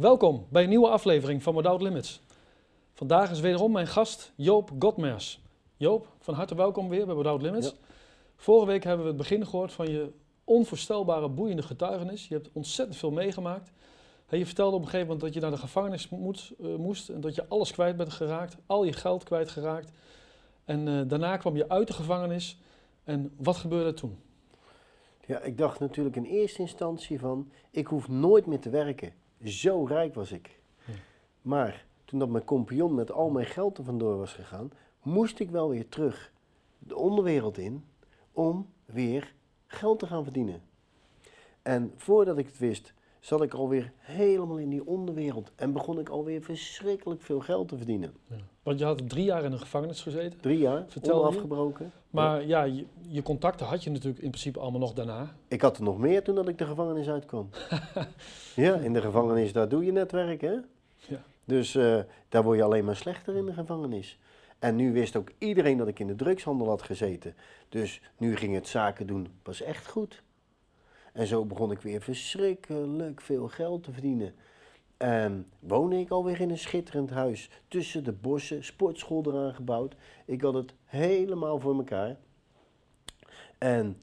Welkom bij een nieuwe aflevering van Without Limits. Vandaag is wederom mijn gast Joop Godmers. Joop, van harte welkom weer bij Without Limits. Ja. Vorige week hebben we het begin gehoord van je onvoorstelbare boeiende getuigenis. Je hebt ontzettend veel meegemaakt. Hey, je vertelde op een gegeven moment dat je naar de gevangenis moet, eh, moest en dat je alles kwijt bent geraakt, al je geld kwijtgeraakt. En eh, daarna kwam je uit de gevangenis. En wat gebeurde toen? Ja, ik dacht natuurlijk in eerste instantie van, ik hoef nooit meer te werken. Zo rijk was ik. Ja. Maar toen dat mijn compagnon met al mijn geld er vandoor was gegaan, moest ik wel weer terug de onderwereld in om weer geld te gaan verdienen. En voordat ik het wist, zat ik alweer helemaal in die onderwereld en begon ik alweer verschrikkelijk veel geld te verdienen. Want je had drie jaar in de gevangenis gezeten. Drie jaar, Vertel je. onafgebroken. Maar ja, je, je contacten had je natuurlijk in principe allemaal nog daarna. Ik had er nog meer toen dat ik de gevangenis uitkwam. ja, in de gevangenis, daar doe je netwerk, hè? Ja. Dus eh, daar word je alleen maar slechter in de gevangenis. En nu wist ook iedereen dat ik in de drugshandel had gezeten. Dus nu ging het zaken doen pas echt goed. En zo begon ik weer verschrikkelijk veel geld te verdienen. En woonde ik alweer in een schitterend huis. Tussen de bossen, sportschool eraan gebouwd. Ik had het helemaal voor elkaar. En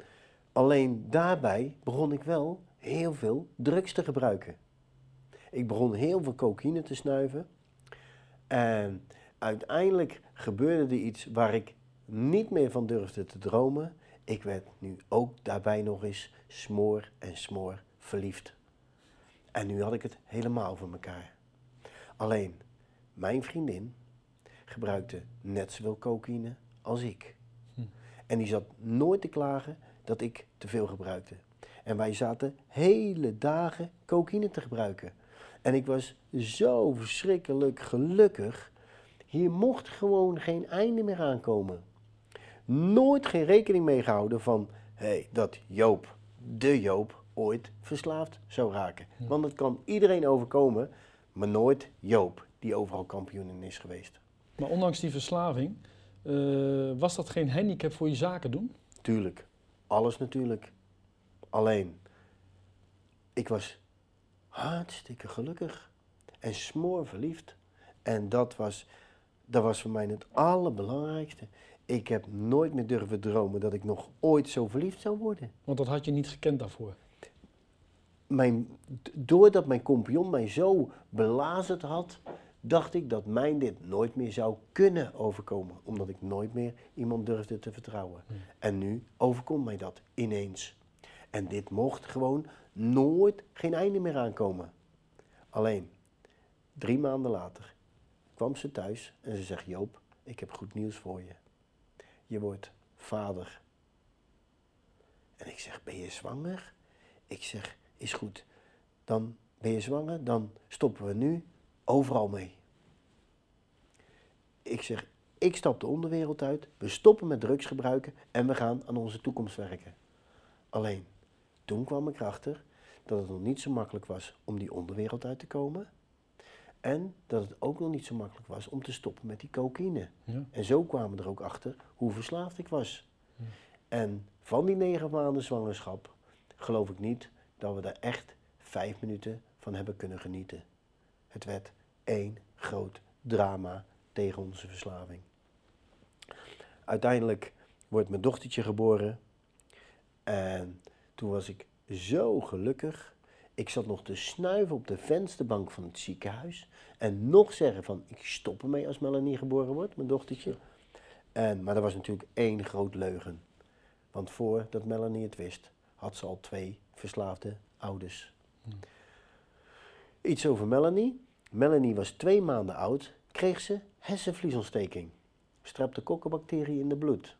alleen daarbij begon ik wel heel veel drugs te gebruiken. Ik begon heel veel cocaïne te snuiven. En uiteindelijk gebeurde er iets waar ik niet meer van durfde te dromen. Ik werd nu ook daarbij nog eens smoor en smoor verliefd. En nu had ik het helemaal voor elkaar. Alleen, mijn vriendin gebruikte net zoveel cocaïne als ik. Hm. En die zat nooit te klagen dat ik te veel gebruikte. En wij zaten hele dagen cocaïne te gebruiken. En ik was zo verschrikkelijk gelukkig. Hier mocht gewoon geen einde meer aankomen. Nooit geen rekening mee gehouden van hey, dat Joop, de Joop, ooit verslaafd zou raken. Want het kan iedereen overkomen, maar nooit Joop, die overal kampioen in is geweest. Maar ondanks die verslaving, eh, was dat geen handicap voor je zaken doen? Tuurlijk, alles natuurlijk. Alleen, ik was hartstikke gelukkig en smoor verliefd. En dat was, dat was voor mij het allerbelangrijkste. Ik heb nooit meer durven dromen dat ik nog ooit zo verliefd zou worden. Want dat had je niet gekend daarvoor. Mijn, doordat mijn compagnon mij zo belazerd had, dacht ik dat mij dit nooit meer zou kunnen overkomen. Omdat ik nooit meer iemand durfde te vertrouwen. Hmm. En nu overkomt mij dat ineens. En dit mocht gewoon nooit geen einde meer aankomen. Alleen, drie maanden later kwam ze thuis en ze zegt: Joop, ik heb goed nieuws voor je. Je wordt vader. En ik zeg: Ben je zwanger? Ik zeg: Is goed. Dan ben je zwanger, dan stoppen we nu overal mee. Ik zeg: Ik stap de onderwereld uit, we stoppen met drugs gebruiken en we gaan aan onze toekomst werken. Alleen, toen kwam ik erachter dat het nog niet zo makkelijk was om die onderwereld uit te komen. En dat het ook nog niet zo makkelijk was om te stoppen met die cocaïne. Ja. En zo kwamen we er ook achter hoe verslaafd ik was. Ja. En van die negen maanden zwangerschap geloof ik niet dat we daar echt vijf minuten van hebben kunnen genieten. Het werd één groot drama tegen onze verslaving. Uiteindelijk wordt mijn dochtertje geboren. En toen was ik zo gelukkig. Ik zat nog te snuiven op de vensterbank van het ziekenhuis. En nog zeggen van, ik stop ermee als Melanie geboren wordt, mijn dochtertje. En, maar dat was natuurlijk één groot leugen. Want voordat Melanie het wist, had ze al twee verslaafde ouders. Hmm. Iets over Melanie. Melanie was twee maanden oud, kreeg ze hersenvliesontsteking. Streptokokkenbacterie in de bloed.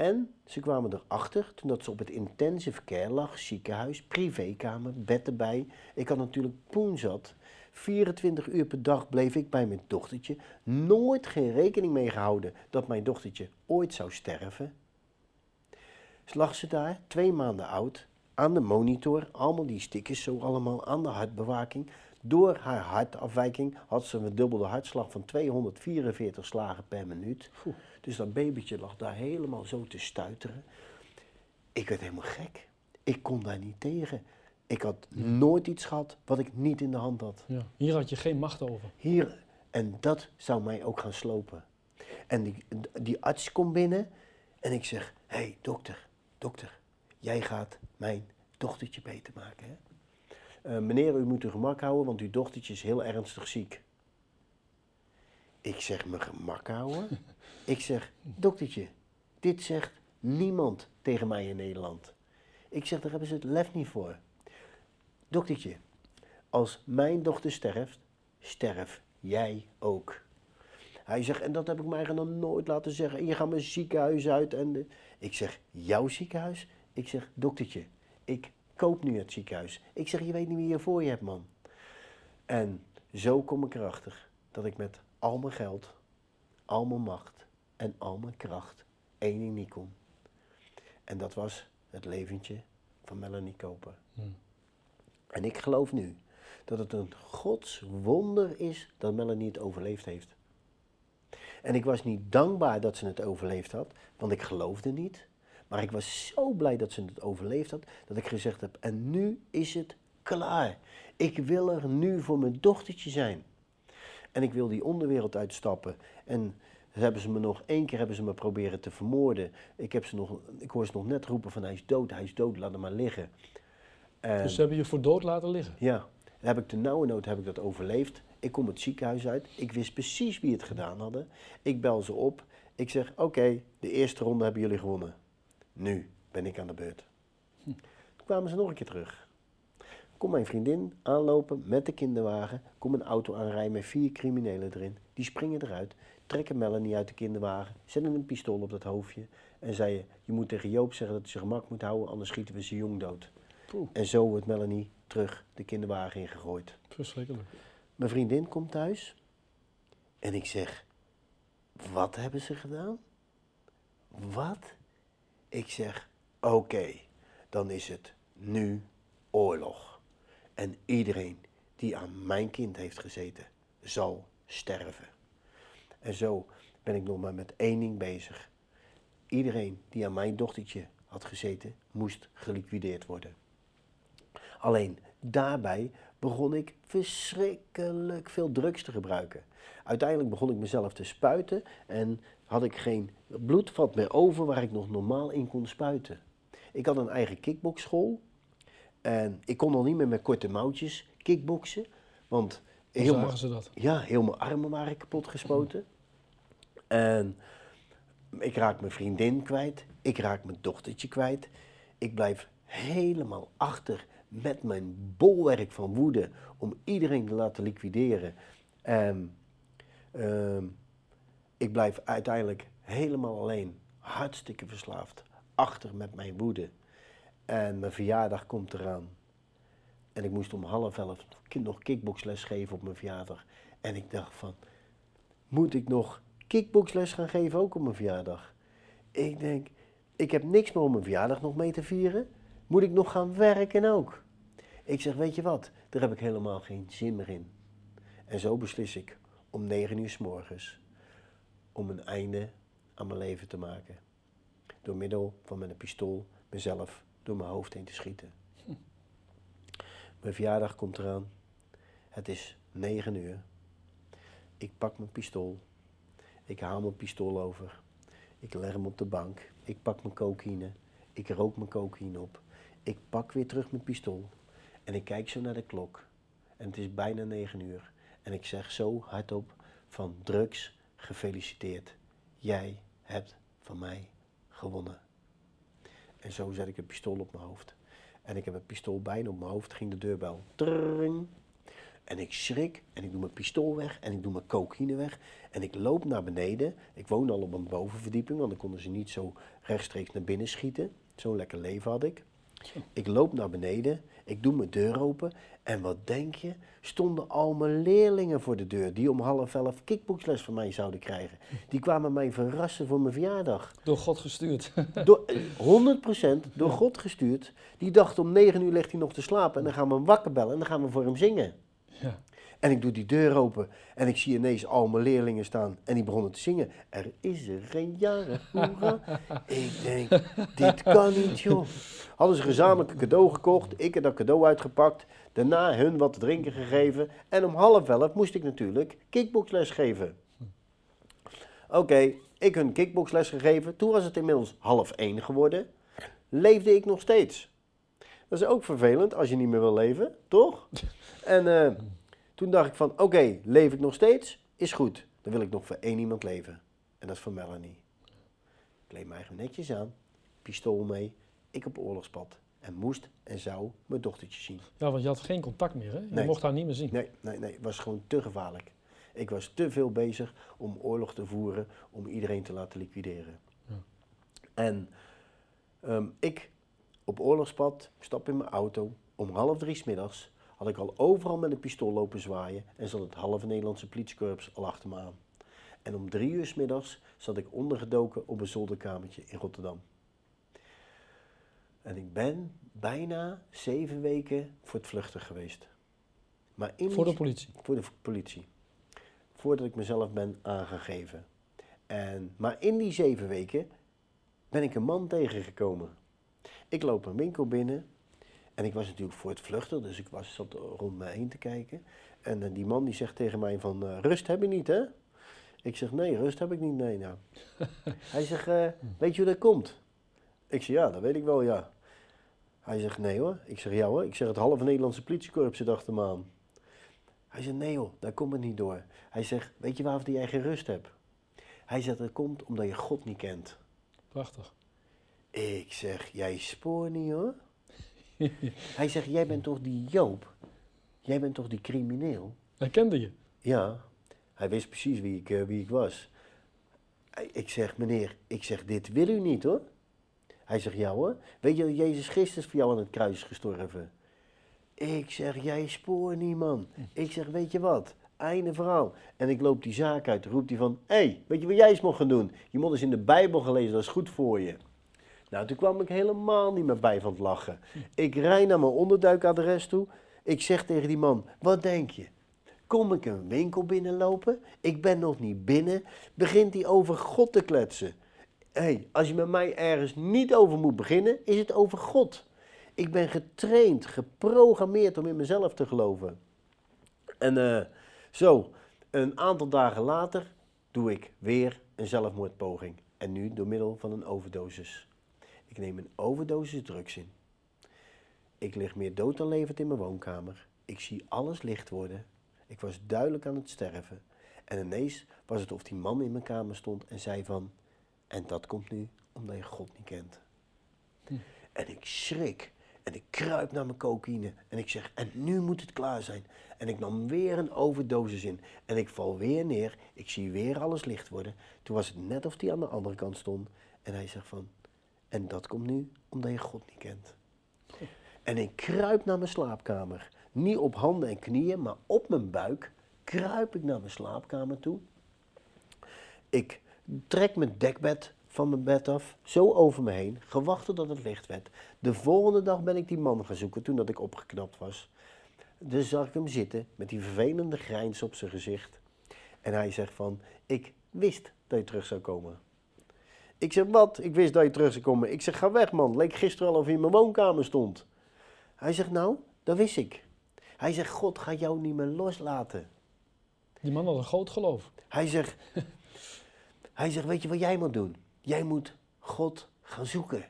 En ze kwamen erachter toen dat ze op het intensive care lag, ziekenhuis, privékamer, bed erbij. Ik had natuurlijk poenzat. 24 uur per dag bleef ik bij mijn dochtertje. Nooit geen rekening mee gehouden dat mijn dochtertje ooit zou sterven. Dus lag ze daar, twee maanden oud, aan de monitor, allemaal die stickers zo allemaal aan de hartbewaking. Door haar hartafwijking had ze een verdubbelde hartslag van 244 slagen per minuut. Oeh. Dus dat babytje lag daar helemaal zo te stuiteren. Ik werd helemaal gek. Ik kon daar niet tegen. Ik had nooit iets gehad wat ik niet in de hand had. Ja. Hier had je geen macht over. Hier, en dat zou mij ook gaan slopen. En die, die arts komt binnen en ik zeg, hé hey, dokter, dokter, jij gaat mijn dochtertje beter maken. Hè? Eh, meneer, u moet uw gemak houden, want uw dochtertje is heel ernstig ziek. Ik zeg, mijn gemak houden? ik zeg, doktertje, dit zegt niemand tegen mij in Nederland. Ik zeg, daar hebben ze het lef niet voor. Doktertje, als mijn dochter sterft, sterf jij ook. Hij zegt, en dat heb ik mij nog nooit laten zeggen. En je gaat mijn ziekenhuis uit. En de... Ik zeg, jouw ziekenhuis? Ik zeg, doktertje, ik koop nu het ziekenhuis. Ik zeg, je weet niet wie je voor je hebt, man. En zo kom ik erachter dat ik met al mijn geld, al mijn macht en al mijn kracht één ding niet kon. En dat was het leventje van Melanie Koper. Hmm. En ik geloof nu dat het een godswonder is dat Melanie het overleefd heeft. En ik was niet dankbaar dat ze het overleefd had, want ik geloofde niet. Maar ik was zo blij dat ze het overleefd had, dat ik gezegd heb, en nu is het klaar. Ik wil er nu voor mijn dochtertje zijn. En ik wil die onderwereld uitstappen. En hebben ze me nog één keer hebben ze me proberen te vermoorden. Ik, heb ze nog, ik hoor ze nog net roepen van hij is dood, hij is dood, laat hem maar liggen. En, dus ze hebben je voor dood laten liggen? Ja. Dan heb ik de nauwe nood heb ik dat overleefd. Ik kom het ziekenhuis uit. Ik wist precies wie het gedaan hadden. Ik bel ze op. Ik zeg, oké, de eerste ronde hebben jullie gewonnen. Nu ben ik aan de beurt. Hm. Toen kwamen ze nog een keer terug. Kom mijn vriendin aanlopen met de kinderwagen. Kom een auto aanrijden met vier criminelen erin. Die springen eruit, trekken Melanie uit de kinderwagen, zetten een pistool op dat hoofdje en zeiden: Je moet tegen Joop zeggen dat hij zijn gemak moet houden, anders schieten we zijn jong dood. En zo wordt Melanie terug de kinderwagen ingegooid. Verschrikkelijk. Mijn vriendin komt thuis en ik zeg: Wat hebben ze gedaan? Wat? Ik zeg: Oké, dan is het nu oorlog. En iedereen die aan mijn kind heeft gezeten, zal sterven. En zo ben ik nog maar met één ding bezig. Iedereen die aan mijn dochtertje had gezeten, moest geliquideerd worden. Alleen daarbij begon ik verschrikkelijk veel drugs te gebruiken. Uiteindelijk begon ik mezelf te spuiten en had ik geen bloedvat meer over waar ik nog normaal in kon spuiten. Ik had een eigen kickboxschool en ik kon nog niet meer met korte mouwtjes kickboksen, want heel zagen ze dat? Ja, heel mijn armen waren kapot gespoten. En ik raak mijn vriendin kwijt, ik raak mijn dochtertje kwijt. Ik blijf helemaal achter met mijn bolwerk van woede om iedereen te laten liquideren. En ehm, ik blijf uiteindelijk helemaal alleen, hartstikke verslaafd, achter met mijn woede. En mijn verjaardag komt eraan. En ik moest om half elf nog kickboxles geven op mijn verjaardag. En ik dacht van, moet ik nog kickboxles gaan geven ook op mijn verjaardag? Ik denk, ik heb niks meer om mijn verjaardag nog mee te vieren. Moet ik nog gaan werken ook? Ik zeg, weet je wat, daar heb ik helemaal geen zin meer in. En zo beslis ik om negen uur s morgens om een einde aan mijn leven te maken. Door middel van met een pistool mezelf door mijn hoofd heen te schieten. Mijn verjaardag komt eraan. Het is negen uur. Ik pak mijn pistool. Ik haal mijn pistool over. Ik leg hem op de bank. Ik pak mijn cocaïne. Ik rook mijn cocaïne op. Ik pak weer terug mijn pistool. En ik kijk zo naar de klok. En het is bijna negen uur. En ik zeg zo hardop van drugs gefeliciteerd. Jij hebt van mij gewonnen. En zo zet ik een pistool op mijn hoofd. En ik heb het pistool bijna op mijn hoofd, ging de deurbel. En ik schrik en ik doe mijn pistool weg en ik doe mijn cocaïne weg. En ik loop naar beneden. Ik woon al op een bovenverdieping, want dan konden ze niet zo rechtstreeks naar binnen schieten. Zo'n lekker leven had ik. Ik loop naar beneden, ik doe mijn deur open en wat denk je? Stonden al mijn leerlingen voor de deur die om half elf kickboxles van mij zouden krijgen. Die kwamen mij verrassen voor mijn verjaardag. Door God gestuurd. Door, 100% door God gestuurd. Die dacht om negen uur ligt hij nog te slapen en dan gaan we hem wakker bellen en dan gaan we voor hem zingen. Ja. En ik doe die deur open en ik zie ineens al mijn leerlingen staan en die begonnen te zingen. Er is er geen jaren, ik denk, dit kan niet joh. Hadden ze gezamenlijk een cadeau gekocht, ik heb dat cadeau uitgepakt. Daarna hun wat te drinken gegeven. En om half elf moest ik natuurlijk kickboxles geven. Oké, ik hun kickboxles gegeven. Toen was het inmiddels half één geworden. Leefde ik nog steeds. Dat is ook vervelend als je niet meer wil leven, toch? En eh, toen dacht ik van, oké, leef ik nog steeds? Is goed. Dan wil ik nog voor één iemand leven. En dat is voor Melanie. Ik kleed me eigenlijk netjes aan, pistool mee, ik op oorlogspad. En moest en zou mijn dochtertje zien. Ja, want je had geen contact meer, hè? Je Nee. mocht haar niet meer zien. Nee, nee, nee, het was gewoon te gevaarlijk. Ik was te veel bezig om oorlog te voeren, om iedereen te laten liquideren. Ja. En ehm, ik op oorlogspad, stap in mijn auto, om half drie 's middags had ik al overal met een pistool lopen zwaaien en zat het halve Nederlandse politiekorps al achter me aan. En om drie uur 's middags zat ik ondergedoken op een zolderkamertje in Rotterdam. En ik ben bijna zeven weken voor het vluchten geweest. Maar in Voor de politie. voor de politie. Voordat ik mezelf ben aangegeven. En, maar in die zeven weken ben ik een man tegengekomen. Ik loop een winkel binnen. En ik was natuurlijk voor het vluchten, dus ik was, zat rond me heen te kijken. En eh, die man die zegt tegen mij van, eh, rust heb je niet hè? Ik zeg, nee, rust heb ik niet, nee nou. Hij zegt, eh, weet je hoe dat komt? Ik zeg, ja, dat weet ik wel, ja. Hij zegt, nee hoor. Ik zeg, ja hoor. Ik zeg, het halve Nederlandse politiekorps zit achter me aan. Hij zegt, nee joh, daar komt het niet door. Hij zegt, weet je waarvoor jij geen rust hebt? Hij zegt, dat komt omdat je God niet kent. Prachtig. Ik zeg, jij spoor niet hoor. Hij zegt, jij bent toch die Joop? Jij bent toch die crimineel? Hij kende je. Ja, hij wist precies wie ik, eh, wie ik was. Ik zeg, meneer, ik zeg, dit wil u niet hoor. Hij zegt, ja hoor. Weet je dat Jezus Christus voor jou aan het kruis is gestorven? Ik zeg, jij spoor niet man. Ik zeg, weet je wat? Einde verhaal. En ik loop die zaak uit, roept hij van, hé, hey, weet je wat jij eens mocht gaan doen? Je moet eens in de Bijbel gelezen, dat is goed voor je. Nou, toen kwam ik helemaal niet meer bij van het lachen. Ik rijd naar mijn onderduikadres toe. Ik zeg tegen die man, wat denk je? Kom ik een winkel binnenlopen? Ik ben nog niet binnen. Begint hij over God te kletsen. Hé, hey, als je met mij ergens niet over moet beginnen, is het over God. Ik ben getraind, geprogrammeerd om in mezelf te geloven. En eh, zo, een aantal dagen later doe ik weer een zelfmoordpoging. En nu door middel van een overdosis. Ik neem een overdosis drugs in. Ik lig meer dood dan levend in mijn woonkamer. Ik zie alles licht worden. Ik was duidelijk aan het sterven. En ineens was het of die man in mijn kamer stond en zei van... En dat komt nu omdat je God niet kent. En ik schrik. En ik kruip naar mijn cocaïne. En ik zeg, en nu moet het klaar zijn. En ik nam weer een overdosis in. En ik val weer neer. Ik zie weer alles licht worden. Toen was het net of hij aan de andere kant stond. En hij zegt van, en dat komt nu omdat je God niet kent. En ik kruip naar mijn slaapkamer. Niet op handen en knieën, maar op mijn buik kruip ik naar mijn slaapkamer toe. Ik trek mijn dekbed van mijn bed af, zo over me heen, gewacht totdat het licht werd. De volgende dag ben ik die man gaan zoeken toen dat ik opgeknapt was. Dus zag ik hem zitten met die vervelende grijns op zijn gezicht. En hij zegt van, ik wist dat je terug zou komen. Ik zeg, wat? Ik wist dat je terug zou komen. Ik zeg, ga weg man. Leek gisteren al of je in mijn woonkamer stond. Hij zegt, nou, dat wist ik. Hij zegt, God gaat jou niet meer loslaten. Die man had een groot geloof. Hij zegt, hij zegt, weet je wat jij moet doen? Jij moet God gaan zoeken.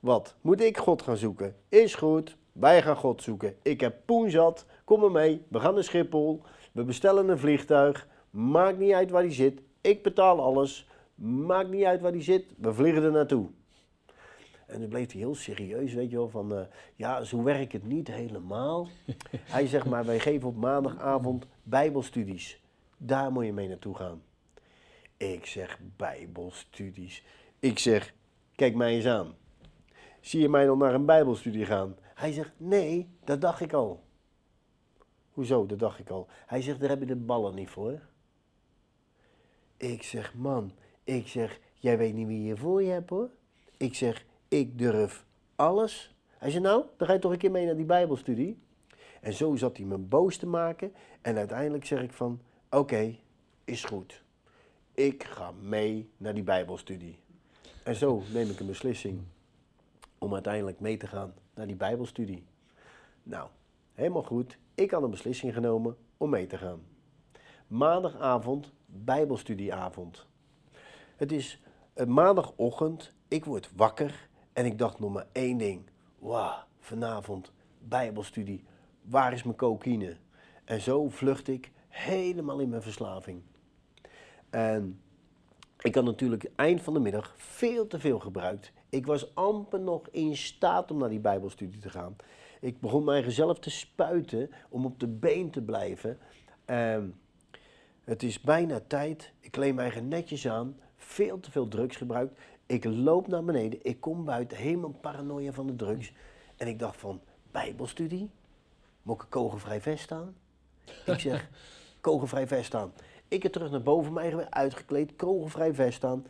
Wat? Moet ik God gaan zoeken? Is goed, wij gaan God zoeken. Ik heb poen zat, kom maar mee, we gaan naar Schiphol, we bestellen een vliegtuig, maakt niet uit waar die zit, ik betaal alles, maakt niet uit waar die zit, we vliegen er naartoe. En dan bleef hij heel serieus, weet je wel, van eh, ja, zo werkt het niet helemaal. hij zegt maar, wij geven op maandagavond bijbelstudies. Daar moet je mee naartoe gaan. Ik zeg bijbelstudies. Ik zeg, kijk mij eens aan. Zie je mij dan naar een bijbelstudie gaan? Hij zegt, nee, dat dacht ik al. Hoezo, dat dacht ik al. Hij zegt, daar heb je de ballen niet voor. Ik zeg, man, ik zeg, jij weet niet wie je voor je hebt hoor. Ik zeg, ik durf alles. Hij zegt, nou, dan ga je toch een keer mee naar die bijbelstudie. En zo zat hij me boos te maken. En uiteindelijk zeg ik van, oké, is goed. Ik ga mee naar die bijbelstudie. En zo neem ik een beslissing om uiteindelijk mee te gaan naar die bijbelstudie. Nou, helemaal goed. Ik had een beslissing genomen om mee te gaan. Maandagavond, bijbelstudieavond. Het is een maandagochtend, ik word wakker en ik dacht nog maar één ding. Wauw, vanavond bijbelstudie, waar is mijn cocaïne? En zo vlucht ik helemaal in mijn verslaving. En ik had natuurlijk eind van de middag veel te veel gebruikt. Ik was amper nog in staat om naar die bijbelstudie te gaan. Ik begon mij zelf te spuiten om op de been te blijven. Ehm, het is bijna tijd. Ik kleed mij netjes aan. Veel te veel drugs gebruikt. Ik loop naar beneden. Ik kom buiten. Helemaal paranoia van de drugs. En ik dacht van, bijbelstudie? Moet ik een kogelvrij vest aan? Ik zeg, kogelvrij vest aan. Ik heb terug naar boven mij weer uitgekleed. Kogelvrij vest aan.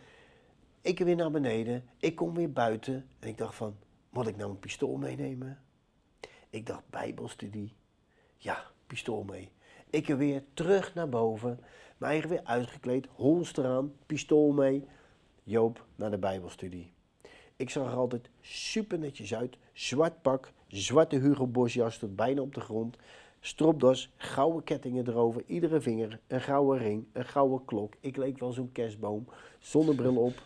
Ik weer naar beneden. Ik kom weer buiten. En ik dacht van, moet ik nou een pistool meenemen? Ik dacht, bijbelstudie. Ja, pistool mee. Ik er weer terug naar boven. Mijn eigen weer uitgekleed, holster aan, pistool mee. Joop naar de bijbelstudie. Ik zag er altijd super netjes uit. Zwart pak, zwarte Hugo Boss jas tot bijna op de grond. Stropdas, gouden kettingen erover, iedere vinger, een gouden ring, een gouden klok. Ik leek wel zo'n kerstboom, zonnebril op.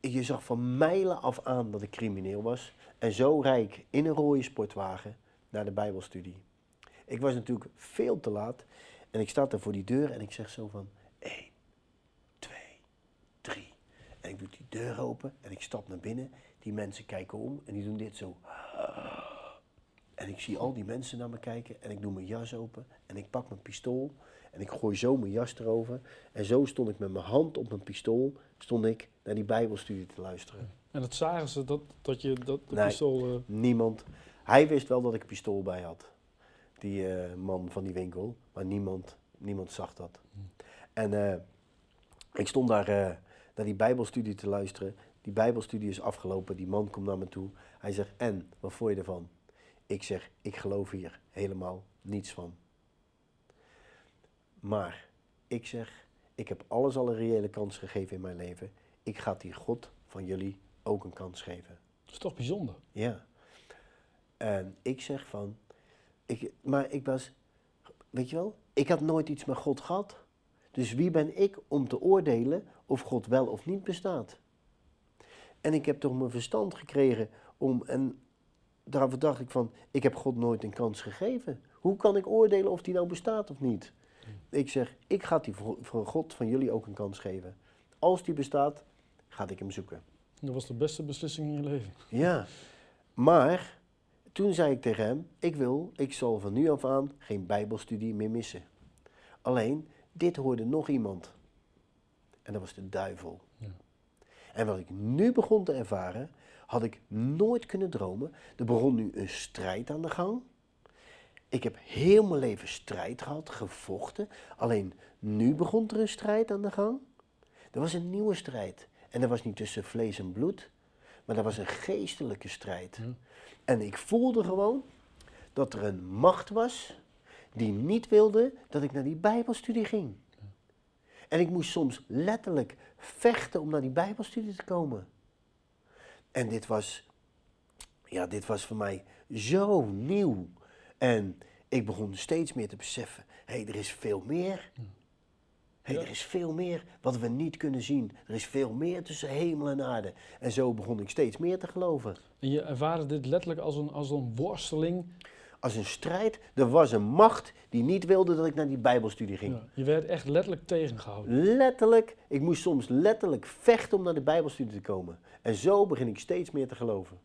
Je zag van mijlen af aan dat ik crimineel was. En zo rijk in een rode sportwagen naar de bijbelstudie. Ik was natuurlijk veel te laat en ik sta er voor die deur en ik zeg zo van 1, 2, 3. En ik doe die deur open en ik stap naar binnen. Die mensen kijken om en die doen dit zo. En ik zie al die mensen naar me kijken en ik doe mijn jas open en ik pak mijn pistool en ik gooi zo mijn jas erover. En zo stond ik met mijn hand op mijn pistool, stond ik naar die bijbelstudie te luisteren. En dat zagen ze, dat, dat je dat de Nee. pistool... eh, Niemand. Hij wist wel dat ik een pistool bij had. Die eh, man van die winkel. Maar niemand, niemand zag dat. En eh, ik stond daar eh, naar die bijbelstudie te luisteren. Die bijbelstudie is afgelopen. Die man komt naar me toe. Hij zegt, en, wat vond je ervan? Ik zeg, ik geloof hier helemaal niets van. Maar, ik zeg, ik heb alles al een reële kans gegeven in mijn leven. Ik ga die God van jullie ook een kans geven. dat is toch bijzonder. Ja. En ik zeg van, ik, maar ik was, weet je wel, ik had nooit iets met God gehad. Dus wie ben ik om te oordelen of God wel of niet bestaat? En ik heb toch mijn verstand gekregen om, en daarover dacht ik van, ik heb God nooit een kans gegeven. Hoe kan ik oordelen of die nou bestaat of niet? Ik zeg, ik ga die voor, voor God van jullie ook een kans geven. Als die bestaat, ga ik hem zoeken. Dat was de beste beslissing in je leven. Ja, maar toen zei ik tegen hem: Ik wil, ik zal van nu af aan geen Bijbelstudie meer missen. Alleen, dit hoorde nog iemand. En dat was de duivel. Ja. En wat ik nu begon te ervaren, had ik nooit kunnen dromen. Er begon nu een strijd aan de gang. Ik heb heel mijn leven strijd gehad, gevochten. Alleen nu begon er een strijd aan de gang. Er was een nieuwe strijd. En dat was niet tussen vlees en bloed, maar dat was een geestelijke strijd. Ja. En ik voelde gewoon dat er een macht was die niet wilde dat ik naar die Bijbelstudie ging. En ik moest soms letterlijk vechten om naar die Bijbelstudie te komen. En dit was, ja, dit was voor mij zo nieuw. En ik begon steeds meer te beseffen, hé, hey, er is veel meer. Ja. er is veel meer wat we niet kunnen zien. Er is veel meer tussen hemel en aarde. En zo begon ik steeds meer te geloven. En je ervaarde dit letterlijk als een, als een worsteling. Als een strijd, er was een macht die niet wilde dat ik naar die Bijbelstudie ging. Ja, je werd echt letterlijk tegengehouden. Letterlijk, ik moest soms letterlijk vechten om naar de Bijbelstudie te komen. En zo begin ik steeds meer te geloven.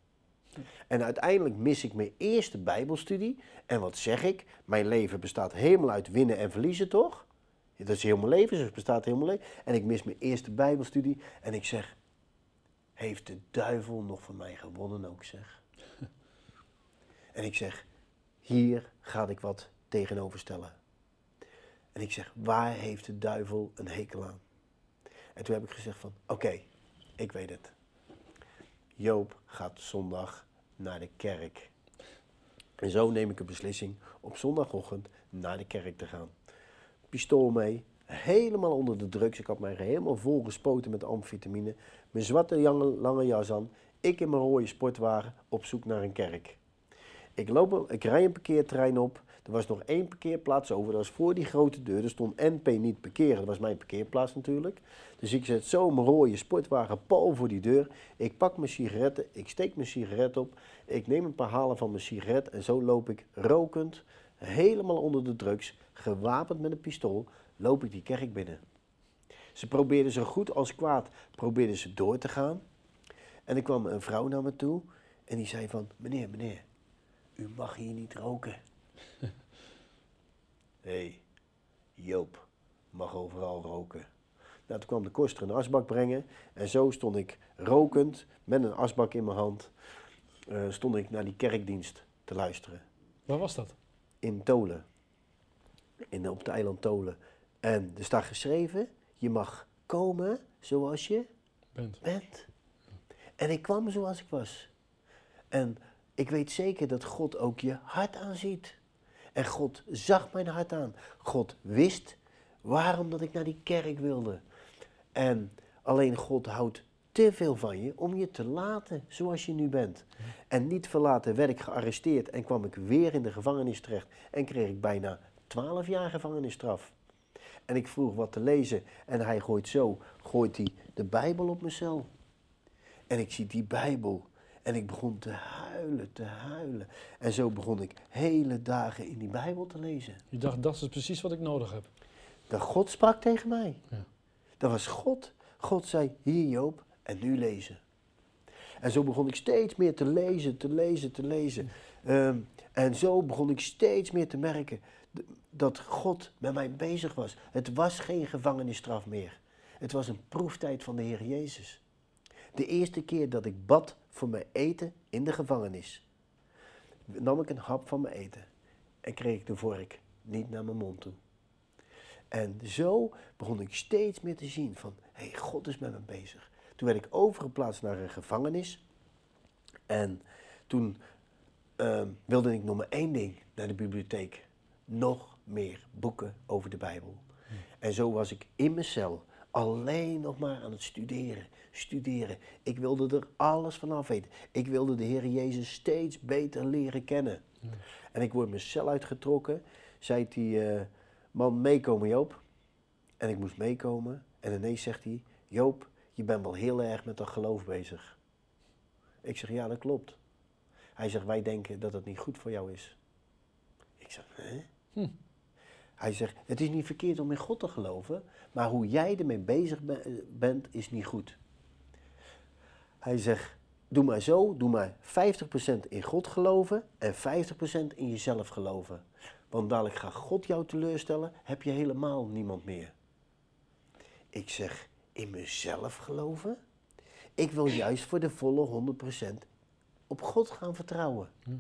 En uiteindelijk mis ik mijn eerste Bijbelstudie. En wat zeg ik? Mijn leven bestaat helemaal uit winnen en verliezen, toch? Dat is heel mijn leven, dus het bestaat heel mijn leven. En ik mis mijn eerste Bijbelstudie. En ik zeg, heeft de duivel nog van mij gewonnen ook, zeg? En ik zeg, hier ga ik wat tegenover stellen. En ik zeg, waar heeft de duivel een hekel aan? En toen heb ik gezegd van, oké, ik weet het. Joop gaat zondag naar de kerk. En zo neem ik een beslissing op zondagochtend naar de kerk te gaan. Pistool mee, helemaal onder de drugs. Ik had mij helemaal vol gespoten met amfetamine. Mijn zwarte lange, jas aan. Ik in mijn rode sportwagen op zoek naar een kerk. Ik, loop, ik rij een parkeerterrein op. Er was nog één parkeerplaats over. Dat was voor die grote deur. Er stond NP niet parkeren. Dat was mijn parkeerplaats natuurlijk. Dus ik zet zo mijn rode sportwagen pal voor die deur. Ik pak mijn sigaretten. Ik steek mijn sigaret op. Ik neem een paar halen van mijn sigaret. En zo loop ik rokend, helemaal onder de drugs, gewapend met een pistool, loop ik die kerk binnen. Ze probeerden zo goed als kwaad probeerden ze door te gaan. En er kwam een vrouw naar me toe en die zei van, meneer, meneer, u mag hier niet roken. Hé, hey, Joop mag overal roken. Nou, toen kwam de koster een asbak brengen en zo stond ik rokend met een asbak in mijn hand, uh, stond ik naar die kerkdienst te luisteren. Waar was dat? In Tolen, in, op het eiland Tolen. En er staat geschreven, je mag komen zoals je bent. bent. En ik kwam zoals ik was. En ik weet zeker dat God ook je hart aanziet. En God zag mijn hart aan. God wist waarom dat ik naar die kerk wilde. En alleen God houdt te veel van je om je te laten zoals je nu bent. En niet verlaten werd ik gearresteerd en kwam ik weer in de gevangenis terecht. En kreeg ik bijna 12 jaar gevangenisstraf. En ik vroeg wat te lezen en hij gooit zo, gooit hij de Bijbel op mijn cel. En ik zie die Bijbel en ik begon te huilen, te huilen. En zo begon ik hele dagen in die Bijbel te lezen. Je dacht, dat is precies wat ik nodig heb. Dat God sprak tegen mij. Ja. Dat was God. God zei, hier Joop, en nu lezen. En zo begon ik steeds meer te lezen, te lezen, te lezen. Ehm, en zo begon ik steeds meer te merken dat God met mij bezig was. Het was geen gevangenisstraf meer. Het was een proeftijd van de Heer Jezus. De eerste keer dat ik bad voor mijn eten in de gevangenis, nam ik een hap van mijn eten en kreeg ik de vork niet naar mijn mond toe. En zo begon ik steeds meer te zien van, hé, hey, God is met me bezig. Toen werd ik overgeplaatst naar een gevangenis. En toen uh, wilde ik nog maar één ding, naar de bibliotheek. Nog meer boeken over de Bijbel. Hmm. En zo was ik in mijn cel alleen nog maar aan het studeren, studeren. Ik wilde er alles vanaf weten. Ik wilde de Heer Jezus steeds beter leren kennen. Hmm. En ik word mijn cel uitgetrokken, zei die uh, man meekomen Joop. En ik moest meekomen en ineens zegt hij, Joop, je bent wel heel erg met dat geloof bezig. Ik zeg, ja, dat klopt. Hij zegt, wij denken dat het niet goed voor jou is. Ik zeg, hè? Hm. Hij zegt, het is niet verkeerd om in God te geloven, maar hoe jij ermee bezig bent is niet goed. Hij zegt, doe maar zo, doe maar 50% in God geloven en 50% in jezelf geloven. Want dadelijk gaat God jou teleurstellen, heb je helemaal niemand meer. Ik zeg, in mezelf geloven? Ik wil juist voor de volle 100% op God gaan vertrouwen. Hm.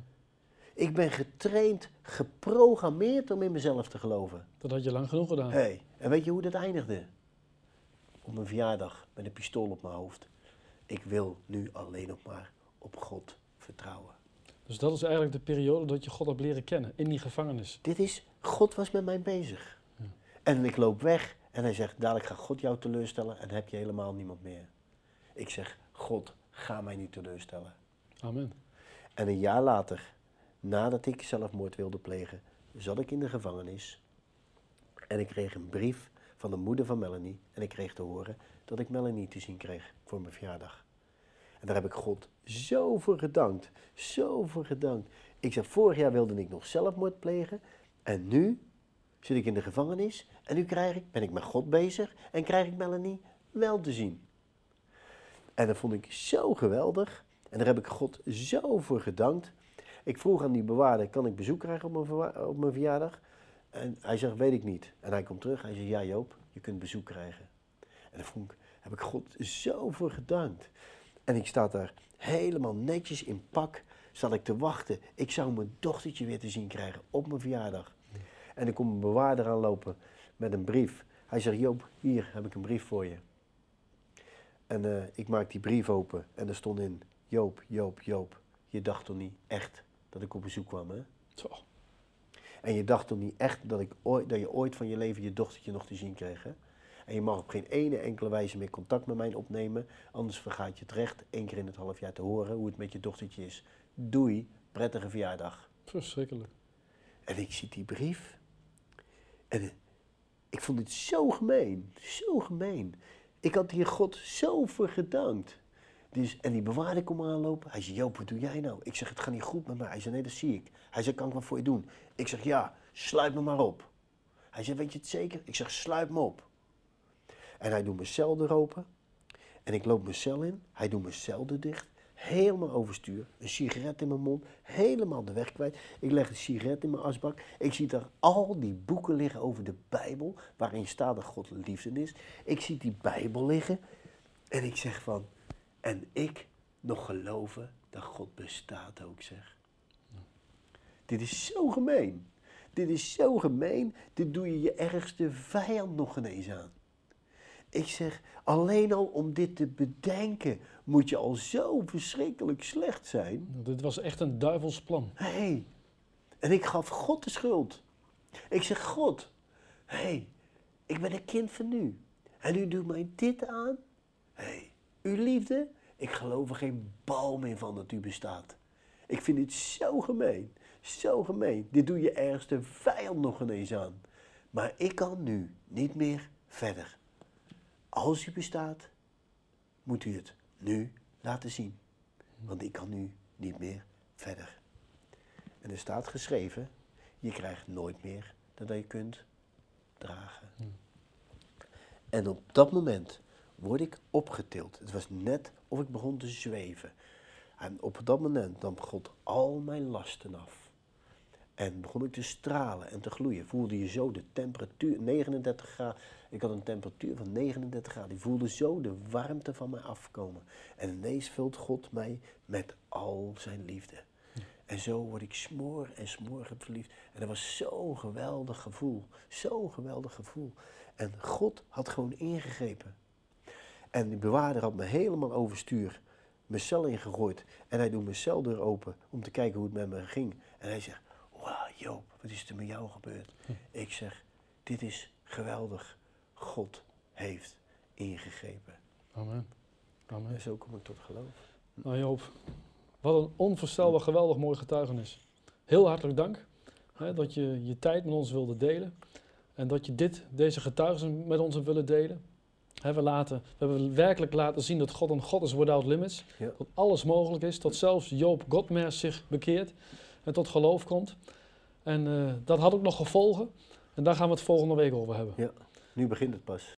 Ik ben getraind, geprogrammeerd om in mezelf te geloven. Dat had je lang genoeg gedaan. Hey, en weet je hoe dat eindigde? Op mijn verjaardag met een pistool op mijn hoofd. Ik wil nu alleen nog maar op God vertrouwen. Dus dat is eigenlijk de periode dat je God hebt leren kennen, in die gevangenis. Dit is, God was met mij bezig. Ja. En ik loop weg en hij zegt, dadelijk gaat God jou teleurstellen en heb je helemaal niemand meer. Ik zeg, God, ga mij niet teleurstellen. Amen. En een jaar later, nadat ik zelfmoord wilde plegen, zat ik in de gevangenis. En ik kreeg een brief van de moeder van Melanie. En ik kreeg te horen dat ik Melanie te zien kreeg voor mijn verjaardag. En daar heb ik God zo voor gedankt. Zo voor gedankt. Ik zeg, vorig jaar wilde ik nog zelfmoord plegen. En nu zit ik in de gevangenis en nu krijg ik, ben ik met God bezig en krijg ik Melanie wel te zien. En dat vond ik zo geweldig. En daar heb ik God zo voor gedankt. Ik vroeg aan die bewaarder, kan ik bezoek krijgen op mijn, op mijn verjaardag? En hij zegt, weet ik niet. En hij komt terug, hij zegt, ja Joop, je kunt bezoek krijgen. En daar vond ik, heb ik God zo voor gedankt. En ik sta daar helemaal netjes in pak, zat ik te wachten. Ik zou mijn dochtertje weer te zien krijgen op mijn verjaardag. En er komt een bewaarder aanlopen met een brief. Hij zegt, Joop, hier heb ik een brief voor je. En uh, ik maak die brief open en er stond in, Joop, Joop, Joop, je dacht toch niet echt dat ik op bezoek kwam. Hè? Zo. En je dacht toch niet echt dat, ik ooit, dat je ooit van je leven je dochtertje nog te zien kreeg. Hè? En je mag op geen ene enkele wijze meer contact met mij opnemen. Anders vergaat je het recht één keer in het half jaar te horen hoe het met je dochtertje is. Doei, prettige verjaardag. Verschrikkelijk. En ik zie die brief. En ik vond dit zo gemeen. Zo gemeen. Ik had hier God zo voor gedankt. Dus, en die bewaarder komt aanlopen. Hij zei, Joop, wat doe jij nou? Ik zeg, het gaat niet goed met mij. Hij zei, nee, dat zie ik. Hij zei, kan ik wat voor je doen? Ik zeg, ja, sluit me maar op. Hij zei, weet je het zeker? Ik zeg, sluit me op. En hij doet mijn cel open. En ik loop mijn cel in. Hij doet mijn cel dicht. Helemaal overstuur. Een sigaret in mijn mond. Helemaal de weg kwijt. Ik leg een sigaret in mijn asbak. Ik zie daar al die boeken liggen over de Bijbel. Waarin staat dat God liefde is. Ik zie die Bijbel liggen. En ik zeg van... En ik nog geloven dat God bestaat ook, zeg. Dit is zo gemeen. Dit is zo gemeen. Dit doe je je ergste vijand nog ineens aan. Ik zeg, alleen al om dit te bedenken, moet je al zo verschrikkelijk slecht zijn. Dit was echt een duivels plan. Hé, hey. en ik gaf God de schuld. Ik zeg, God, hé, hey, ik ben een kind van u. En u doet mij dit aan? Hé, hey, uw liefde? Ik geloof er geen bal meer van dat u bestaat. Ik vind dit zo gemeen. Zo gemeen. Dit doe je ergste vijand nog ineens aan. Maar ik kan nu niet meer verder. Als u bestaat, moet u het nu laten zien. Want ik kan nu niet meer verder. En er staat geschreven, je krijgt nooit meer dat je kunt dragen. En op dat moment word ik opgetild. Het was net of ik begon te zweven. En op dat moment nam God al mijn lasten af. En begon ik te stralen en te gloeien. Voelde je zo de temperatuur, 39 graden. Ik had een temperatuur van 39 graden. Ik voelde zo de warmte van mij afkomen. En ineens vult God mij met al zijn liefde. En zo word ik smoor en smoor verliefd. En dat was zo'n geweldig gevoel. Zo'n geweldig gevoel. En God had gewoon ingegrepen. En die bewaarder had me helemaal overstuur mijn cel ingegooid. En hij doet mijn celdeur open om te kijken hoe het met me ging. En hij zegt, wauw Joop, wat is er met jou gebeurd? Ik zeg, dit is geweldig. God heeft ingegrepen. Amen. Amen. En zo kom ik tot geloof. Nou Joop, wat een onvoorstelbaar geweldig mooi getuigenis. Heel hartelijk dank hè, dat je je tijd met ons wilde delen. En dat je dit, deze getuigenis met ons hebt willen delen. We, laten, we hebben werkelijk laten zien dat God een God is without limits. Ja. Dat alles mogelijk is. Dat zelfs Joop Godmer zich bekeert en tot geloof komt. En eh, dat had ook nog gevolgen. En daar gaan we het volgende week over hebben. Ja, nu begint het pas.